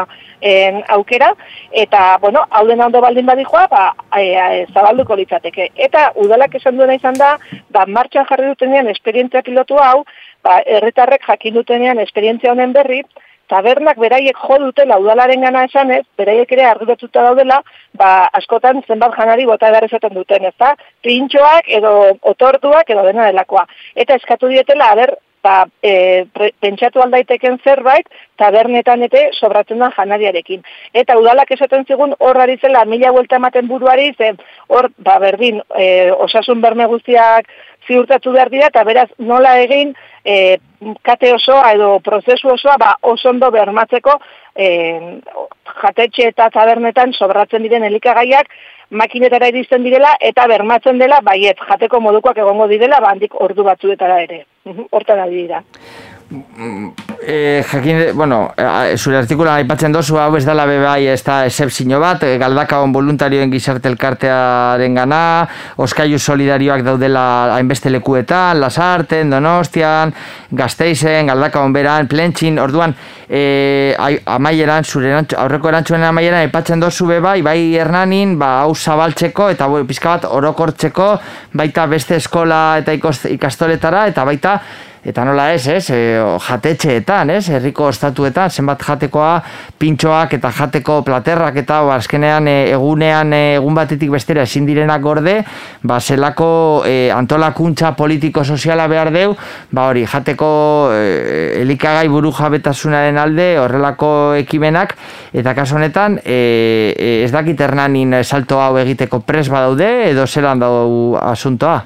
en, aukera, eta, bueno, hau dena ondo baldin badikoa, ba, e, e, zabalduko litzateke. Eta, udalak esan duena izan da, ba, martxan jarri dutenean esperientzia pilotu hau, ba, erretarrek jakin dutenean esperientzia honen berri, tabernak beraiek jo dutela udalaren gana esanez, beraiek ere arduratuta daudela, ba, askotan zenbat janari bota edarezaten duten, ez da? Pintxoak edo otorduak edo dena delakoa. Eta eskatu dietela, aber, ba, e, pentsatu aldaiteken zerbait, tabernetan ete sobratzen da janariarekin. Eta udalak esaten zigun horrari zela mila vuelta ematen buruari, ze hor, ba, berdin, e, osasun berme guztiak ziurtatu behar dira, eta beraz nola egin e, kate osoa edo prozesu osoa ba, oso ondo bermatzeko e, jatetxe eta tabernetan sobratzen diren elikagaiak makinetara iristen direla eta bermatzen dela baiet jateko modukoak egongo direla ba handik ordu batzuetara ere. Hortan ari dira. E, jakin, bueno, e, zure artikulan aipatzen dozu hau ez dela bebai ez da esepsino bat, e, galdakaon voluntarioen gizarte elkartearen gana, oskaiu solidarioak daudela hainbeste lekuetan, lasarten, donostian, gazteizen, galdakaon beran, plentxin, orduan, e, amaieran, zure aurreko erantzuen amaieran aipatzen dozu bebai, bai hernanin, ba, hau zabaltzeko, eta boi, pizka bat orokortzeko, baita beste eskola eta ikastoletara, eta baita, eta nola ez, ez, e, jatetxeetan, ez, herriko ostatuetan, zenbat jatekoa, pintxoak eta jateko platerrak eta ba, azkenean e, egunean e, egun batetik bestera ezin direnak gorde, ba, zelako e, antolakuntza politiko-soziala behar deu, ba, hori, jateko e, elikagai buru jabetasunaren alde, horrelako ekimenak, eta kaso honetan, e, e, ez dakit hernanin salto hau egiteko pres badaude, edo zelan dau asuntoa?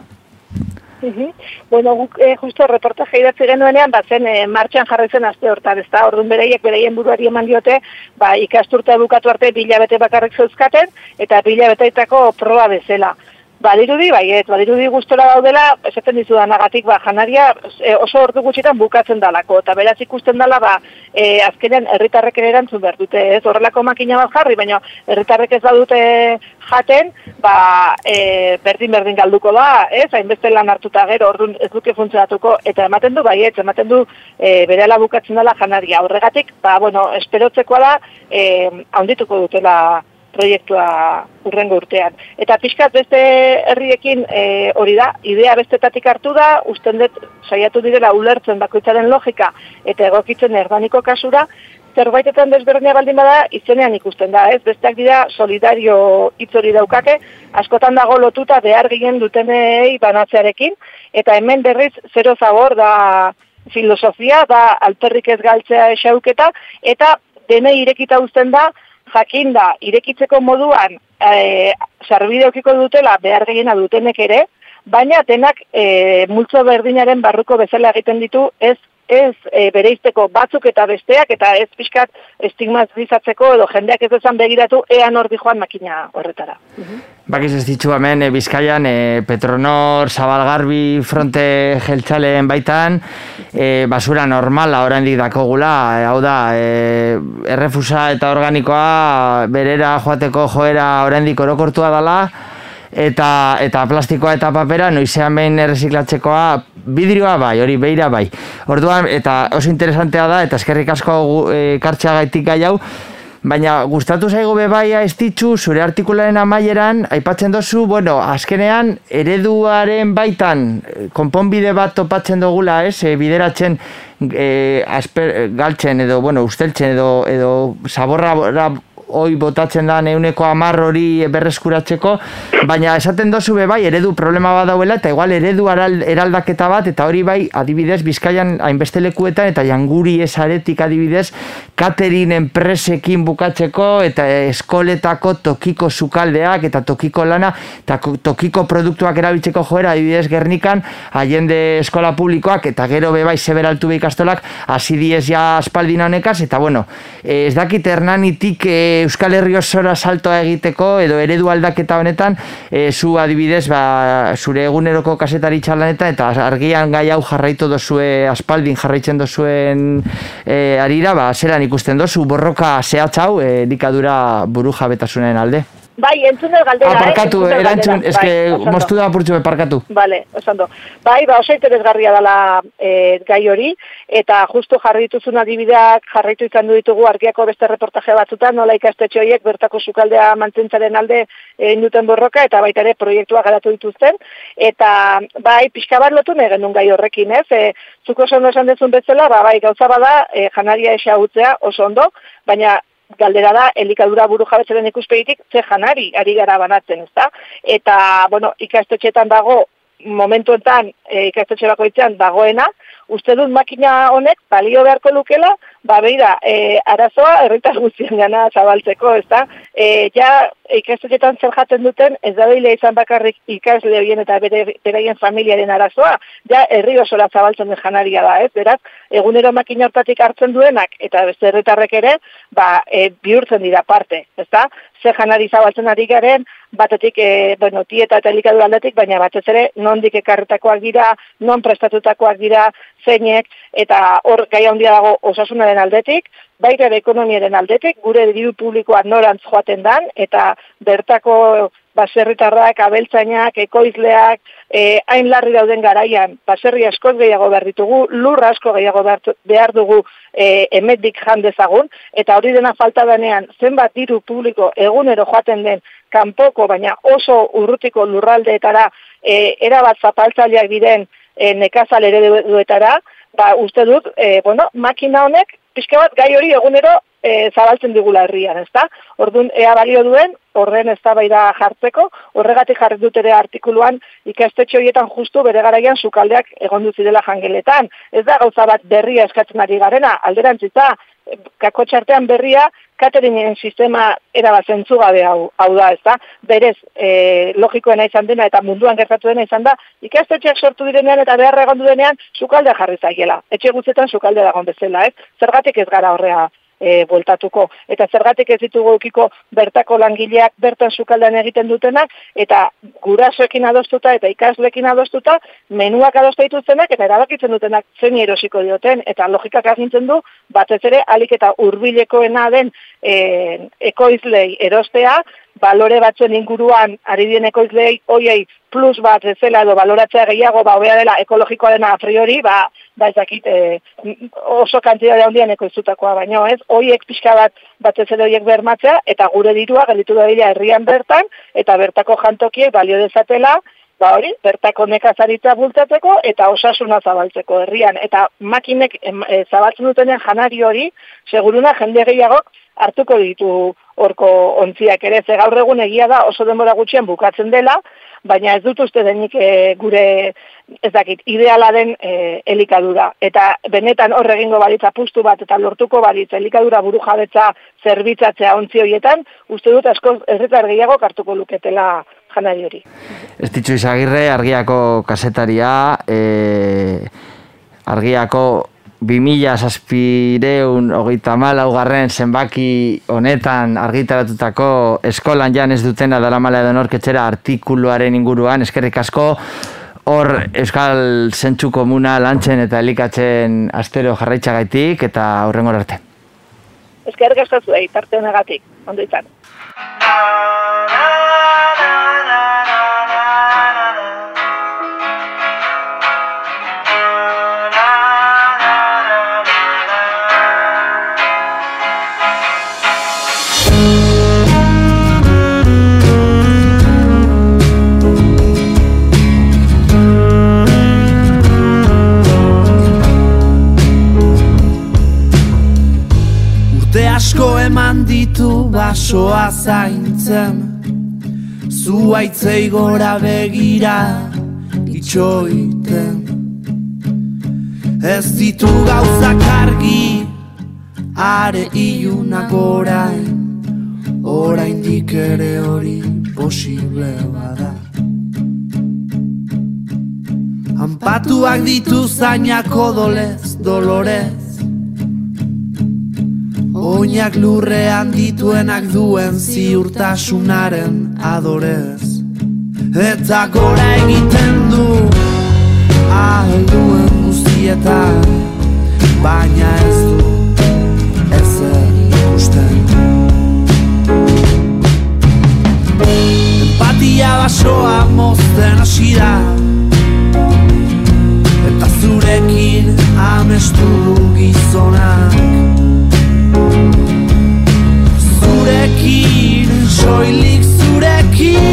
Mhm. Bueno, guk eh, justo reportaje idatzi genuenean, ba, zen eh, martxan jarri zen azte hortan, ez da, orduan bereiek bereien buruari eman diote, ba, ikasturte bukatu arte bilabete bakarrik zeuzkaten, eta bilabeteetako proba bezala. Badirudi, bai, ez, badirudi gustora daudela, esaten dizudanagatik, ba, janaria e, oso ordu gutxitan bukatzen dalako, eta beraz ikusten dala, ba, e, azkenean herritarrek erantzun behar dute, ez, horrelako makina bat jarri, baina herritarrek ez badute jaten, ba, e, berdin berdin galduko da, ez, hainbeste lan hartuta gero, orduan ez duke funtzionatuko, eta ematen du, bai, ez, ematen du, e, bere bukatzen dela janaria, horregatik, ba, bueno, esperotzekoa da, e, haundituko dutela, proiektua urrengo urtean. Eta pixkat beste herriekin e, hori da, idea bestetatik hartu da, usten dut saiatu direla ulertzen bakoitzaren logika eta egokitzen erdaniko kasura, zerbaitetan desberdina baldin bada izenean ikusten da, ez? Besteak dira solidario hitz hori daukake, askotan dago lotuta behar gehien dutenei banatzearekin, eta hemen berriz zero zabor da filosofia, da alperrik ez galtzea esauketa, eta dene irekita uzten da, jakinda irekitzeko moduan e, sarbide dutela behar gehiena dutenek ere, baina denak e, multzo berdinaren barruko bezala egiten ditu ez ez e, bereizteko batzuk eta besteak eta ez pixkat estigmatizatzeko edo jendeak ez ezan begiratu ean hor joan makina horretara. Bakiz ez ditzu hemen e, Bizkaian e, Petronor, Zabalgarbi, Fronte Jeltzalen baitan e, basura normala oraindik dakogula, e, hau da e, errefusa eta organikoa berera joateko joera oraindik orokortua dala eta eta plastikoa eta papera noizean behin erreziklatzekoa bidrioa bai, hori beira bai. Orduan eta oso interesantea da eta eskerrik asko e, gaitik gai hau. Baina gustatu zaigu be bai estitzu zure artikularen amaieran aipatzen dozu, bueno, azkenean ereduaren baitan konponbide bat topatzen dugula, ez? E, bideratzen e, asper, galtzen edo bueno, usteltzen edo edo saborra hoi botatzen da neuneko amar hori berreskuratzeko, baina esaten dozu be bai, eredu problema bat dauela, eta igual eredu eraldaketa bat, eta hori bai, adibidez, bizkaian hainbeste lekuetan, eta janguri esaretik adibidez, katerin enpresekin bukatzeko, eta eskoletako tokiko sukaldeak, eta tokiko lana, eta tokiko produktuak erabiltzeko joera, adibidez, gernikan, haiende eskola publikoak, eta gero be bai, seberaltu behikastolak, hasi diez ja aspaldin honekaz, eta bueno, ez dakit hernanitik, e, Euskal Herri osora saltoa egiteko edo eredu aldaketa honetan e, zu adibidez ba, zure eguneroko kasetari txalanetan eta argian gai hau jarraitu dozue aspaldin jarraitzen dozuen e, arira, ba, zelan ikusten dozu borroka zehatzau e, dikadura buru jabetasunen alde? Bai, entzun galdera, ah, parkatu, eh? erantzun, eske bai, mostu da apurtxu parkatu. Vale, osando. Bai, ba, oso interesgarria dela e, gai hori, eta justu jarri dituzun adibideak jarraitu izan du ditugu argiako beste reportaje batzutan, nola ikastetxe horiek bertako sukaldea mantentzaren alde egin duten borroka, eta baita ere proiektua garatu dituzten, eta bai, pixka bat lotu negen gai horrekin, ez? E, zuko oso esan dezun bezala, ba, bai, gauza bada, e, janaria esa oso ondo, baina galdera da, elikadura buru jabetzaren ikuspegitik, ze janari ari gara banatzen, ezta? Eta, bueno, ikastetxetan dago, momentuetan e, ikastetxe bakoitzean dagoena, uste dut makina honek balio beharko lukela, ba beira, e, arazoa herritar guztien gana zabaltzeko, ez da? E, ja, ikastetxetan zer jaten duten, ez da behile izan bakarrik ikasle horien eta bere, beraien familiaren arazoa, ja, herri osora zabaltzen den janaria da, ez? Beraz, egunero makina hortatik hartzen duenak, eta beste herritarrek ere, ba, e, bihurtzen dira parte, ez da? Zer janari zabaltzen ari garen, batetik, e, bueno, tieta eta elikadu aldetik, baina batez ere, nondik ekarretakoak dira, non prestatutakoak dira, zeinek, eta hor gai handia dago osasunaren aldetik, baita ekonomiaren aldetik, gure diru publikoa norantz joaten dan, eta bertako baserritarrak, abeltzainak, ekoizleak, e, hain larri dauden garaian, baserri askoz gehiago behar ditugu, lur asko gehiago behar dugu e, emetik jandezagun, eta hori dena falta denean, zenbat diru publiko egunero joaten den kanpoko, baina oso urrutiko lurraldeetara, e, erabat zapaltzaileak diren e, nekazal ere duetara, ba, uste dut, e, bueno, makina honek, pixka bat gai hori egunero e, zabaltzen digula herrian, ezta? Orduan, ea balio duen, horren eztabaida jartzeko, horregatik jarri dut ere artikuluan ikastetxe horietan justu bere garaian sukaldeak egon duzidela jangeletan. Ez da gauza bat berria eskatzen ari garena, alderantzita, kako txartean berria, cateringen sistema era zentzu gabe hau, hau da, ez da? Berez, e, logikoena izan dena eta munduan gertatu dena izan da, ikastetxeak sortu direnean eta beharra egon denean sukaldea jarri zaiela. Etxe guztetan sukalde dagoen bezala, ez? Zergatik ez gara horrea e, voltatuko. Eta zergatik ez ditugu eukiko bertako langileak bertan sukaldean egiten dutenak, eta gurasoekin adostuta eta ikaslekin adostuta, menuak adosta dituztenak eta erabakitzen dutenak zen erosiko dioten, eta logikak agintzen du, batez ere, alik eta urbilekoena den e, ekoizlei erostea, balore batzuen inguruan ari dien ekoizlei hoiei plus bat zela edo baloratzea gehiago ba dela ekologikoa dena a priori ba ba ezakit e, oso kantitate handian ekoiztutakoa baino ez hoiek pixka bat batez ere hoiek bermatzea eta gure dirua gelditu da herrian bertan eta bertako jantokiek balio dezatela ba hori, bertako nekazaritza bultatzeko eta osasuna zabaltzeko herrian. Eta makinek e, zabaltzen dutenean janari hori, seguruna jende gehiagok hartuko ditu horko ontziak ere, ze gaur egun egia da oso denbora gutxian bukatzen dela, baina ez dut uste denik e, gure, ez dakit, ideala den e, elikadura. Eta benetan horre egingo balitza pustu bat eta lortuko balitza elikadura buru jabetza zerbitzatzea ontzi horietan, uste dut asko erretar gehiago kartuko luketela janari hori. Ez ditzu izagirre, argiako kasetaria, e, argiako 2000 zazpireun hogeita malaugarren zenbaki honetan argitaratutako eskolan jan ez dutena dara mala edo norketxera artikuluaren inguruan, eskerrik asko hor euskal zentsu komuna lantzen eta elikatzen astero jarraitzagaitik eta horrengor arte. Eskerrik asko zuei, tarte honegatik, ondo izan. Basoa zaintzen. Zuaitzei gora begira itxoiten. Ez ditu gauzak argi are iunak orain. Orain ere hori posible bada. Ampatuak ditu zainak odolez, dolorez Oinak lurrean dituenak duen ziurtasunaren adorez. Eta gora egiten du Alduen guztietan Baina ez du Ez ikusten. Empatia basoa mozten asira Eta zurekin amestu gizonak zurekin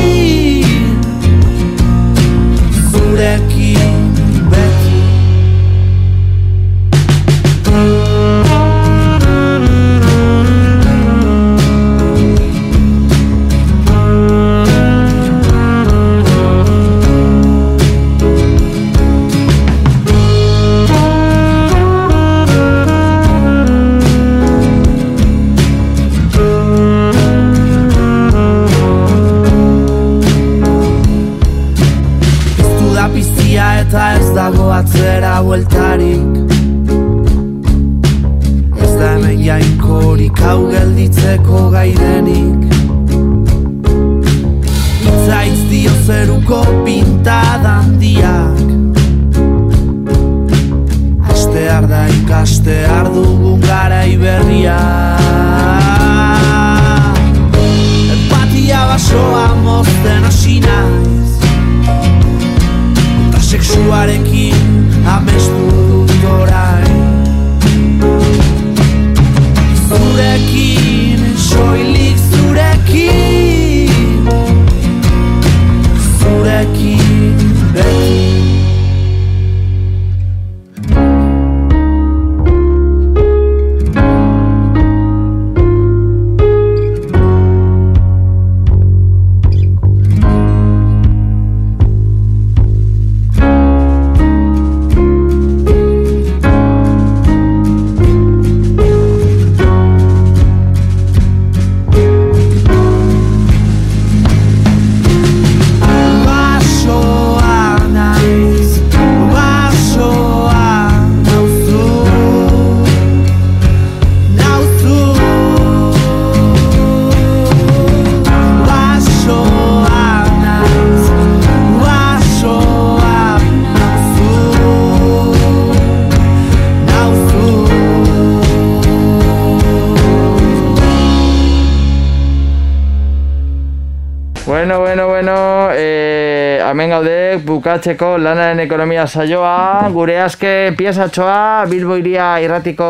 bukatzeko lanaren ekonomia saioa, gure azke piezatxoa, Bilbo iria irratiko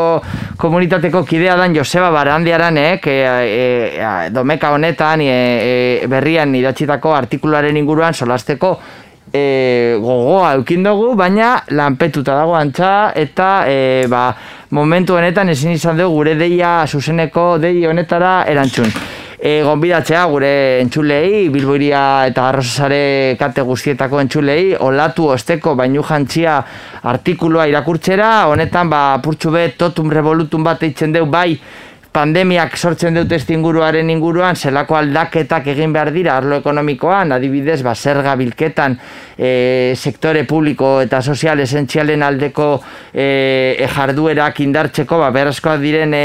komunitateko kidea dan Joseba Barandiaranek, e, e, domeka honetan e, berrian idatxitako artikuluaren inguruan solasteko e, gogoa eukin dugu, baina lanpetuta dago antza eta e, ba, momentu honetan ezin izan dugu gure deia zuzeneko dei honetara erantzun e, gonbidatzea gure entzulei, Bilboiria eta Arrozasare kate guztietako entzulei, olatu osteko bainu jantzia artikulua irakurtzera, honetan ba, purtsu bet totum revolutum bat eitzen deu bai, pandemiak sortzen dut inguruaren inguruan, zelako aldaketak egin behar dira arlo ekonomikoan, adibidez, ba, zerga bilketan, e, sektore publiko eta sozial esentzialen aldeko e, e jarduerak indartzeko, ba, berazkoak diren e,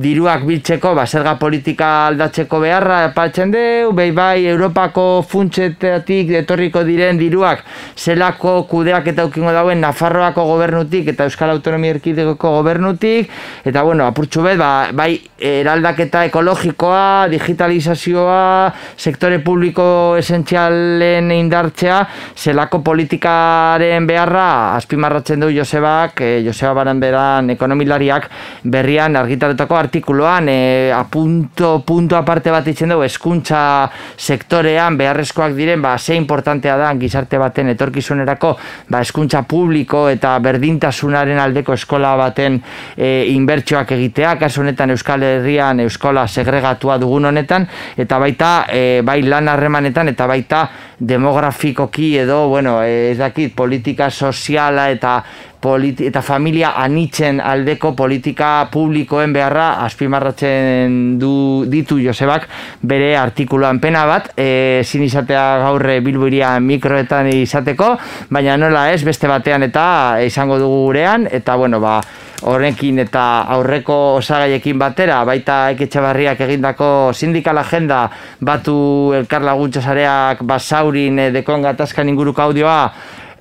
diruak biltzeko, ba, zerga politika aldatzeko beharra, paltzen deu, behi bai, Europako funtsetatik etorriko diren diruak, zelako kudeak eta ukingo dauen Nafarroako gobernutik eta Euskal Autonomia Erkideko gobernutik, eta bueno, apurtxu bet, ba, bai bai eraldaketa ekologikoa, digitalizazioa, sektore publiko esentzialen indartzea, zelako politikaren beharra azpimarratzen du Josebak, e, Joseba Baranberan ekonomilariak berrian argitaretako artikuluan, e, apunto, punto aparte bat itzen dugu, eskuntza sektorean beharrezkoak diren, ba, ze importantea da gizarte baten etorkizunerako, ba, eskuntza publiko eta berdintasunaren aldeko eskola baten e, inbertsioak egitea, kasu honetan Euskal Herrian euskola segregatua dugun honetan eta baita e, bai lan harremanetan eta baita demografikoki edo bueno, ez dakit politika soziala eta politi eta familia anitzen aldeko politika publikoen beharra azpimarratzen du ditu Josebak bere artikuluan pena bat e, zin izatea gaurre bilburia mikroetan izateko baina nola ez beste batean eta izango dugu gurean eta bueno ba horrekin eta aurreko osagaiekin batera, baita eketxabarriak egindako sindikal agenda batu elkar laguntza basaurin e, dekon gatazkan inguruko audioa,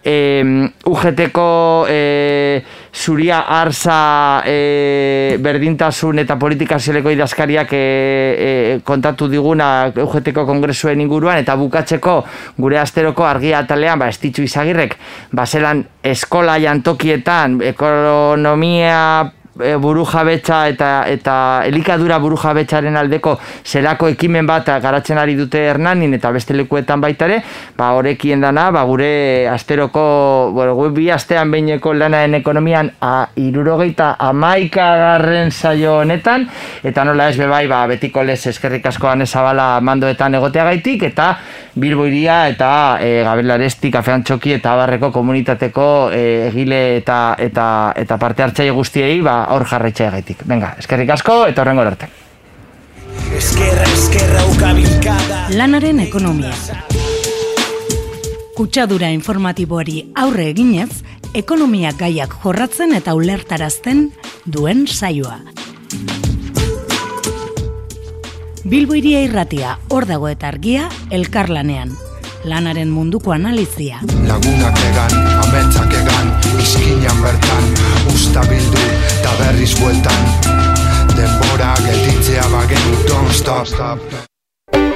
e, UGTko e, zuria arza e, berdintasun eta politika zeleko idazkariak e, e, kontatu diguna UGTko kongresuen inguruan eta bukatzeko gure asteroko argia atalean ba, estitzu izagirrek baselan eskola jantokietan ekonomia e, buru jabetza eta eta elikadura buru jabetzaren aldeko zelako ekimen bat garatzen ari dute Hernanin eta beste lekuetan baita ere, ba horekien dana, ba gure asteroko, bueno, gu bi astean beineko lanaen ekonomian a 71 garren saio honetan eta nola ez bebai, ba betiko les eskerrik askoan ezabala mandoetan egoteagaitik eta Bilbo iria eta e, Gabelarestik afean txoki eta barreko komunitateko e, egile eta, eta, eta parte hartzaile guztiei ba, hor jarraitza egaitik. Venga, eskerrik asko eta horrengo arte. Eskerra, eskerra, ukabilkada. Lanaren ekonomia. Kutsadura informatiboari aurre eginez, ekonomia gaiak jorratzen eta ulertarazten duen saioa. Bilbo iria irratia, hor dago eta argia, elkarlanean. Lanaren munduko analizia. Lagunak egan, ametsak egan, izkinan bertan, usta bildu, eta berriz bueltan. Denbora gelditzea bagenu, don't stop.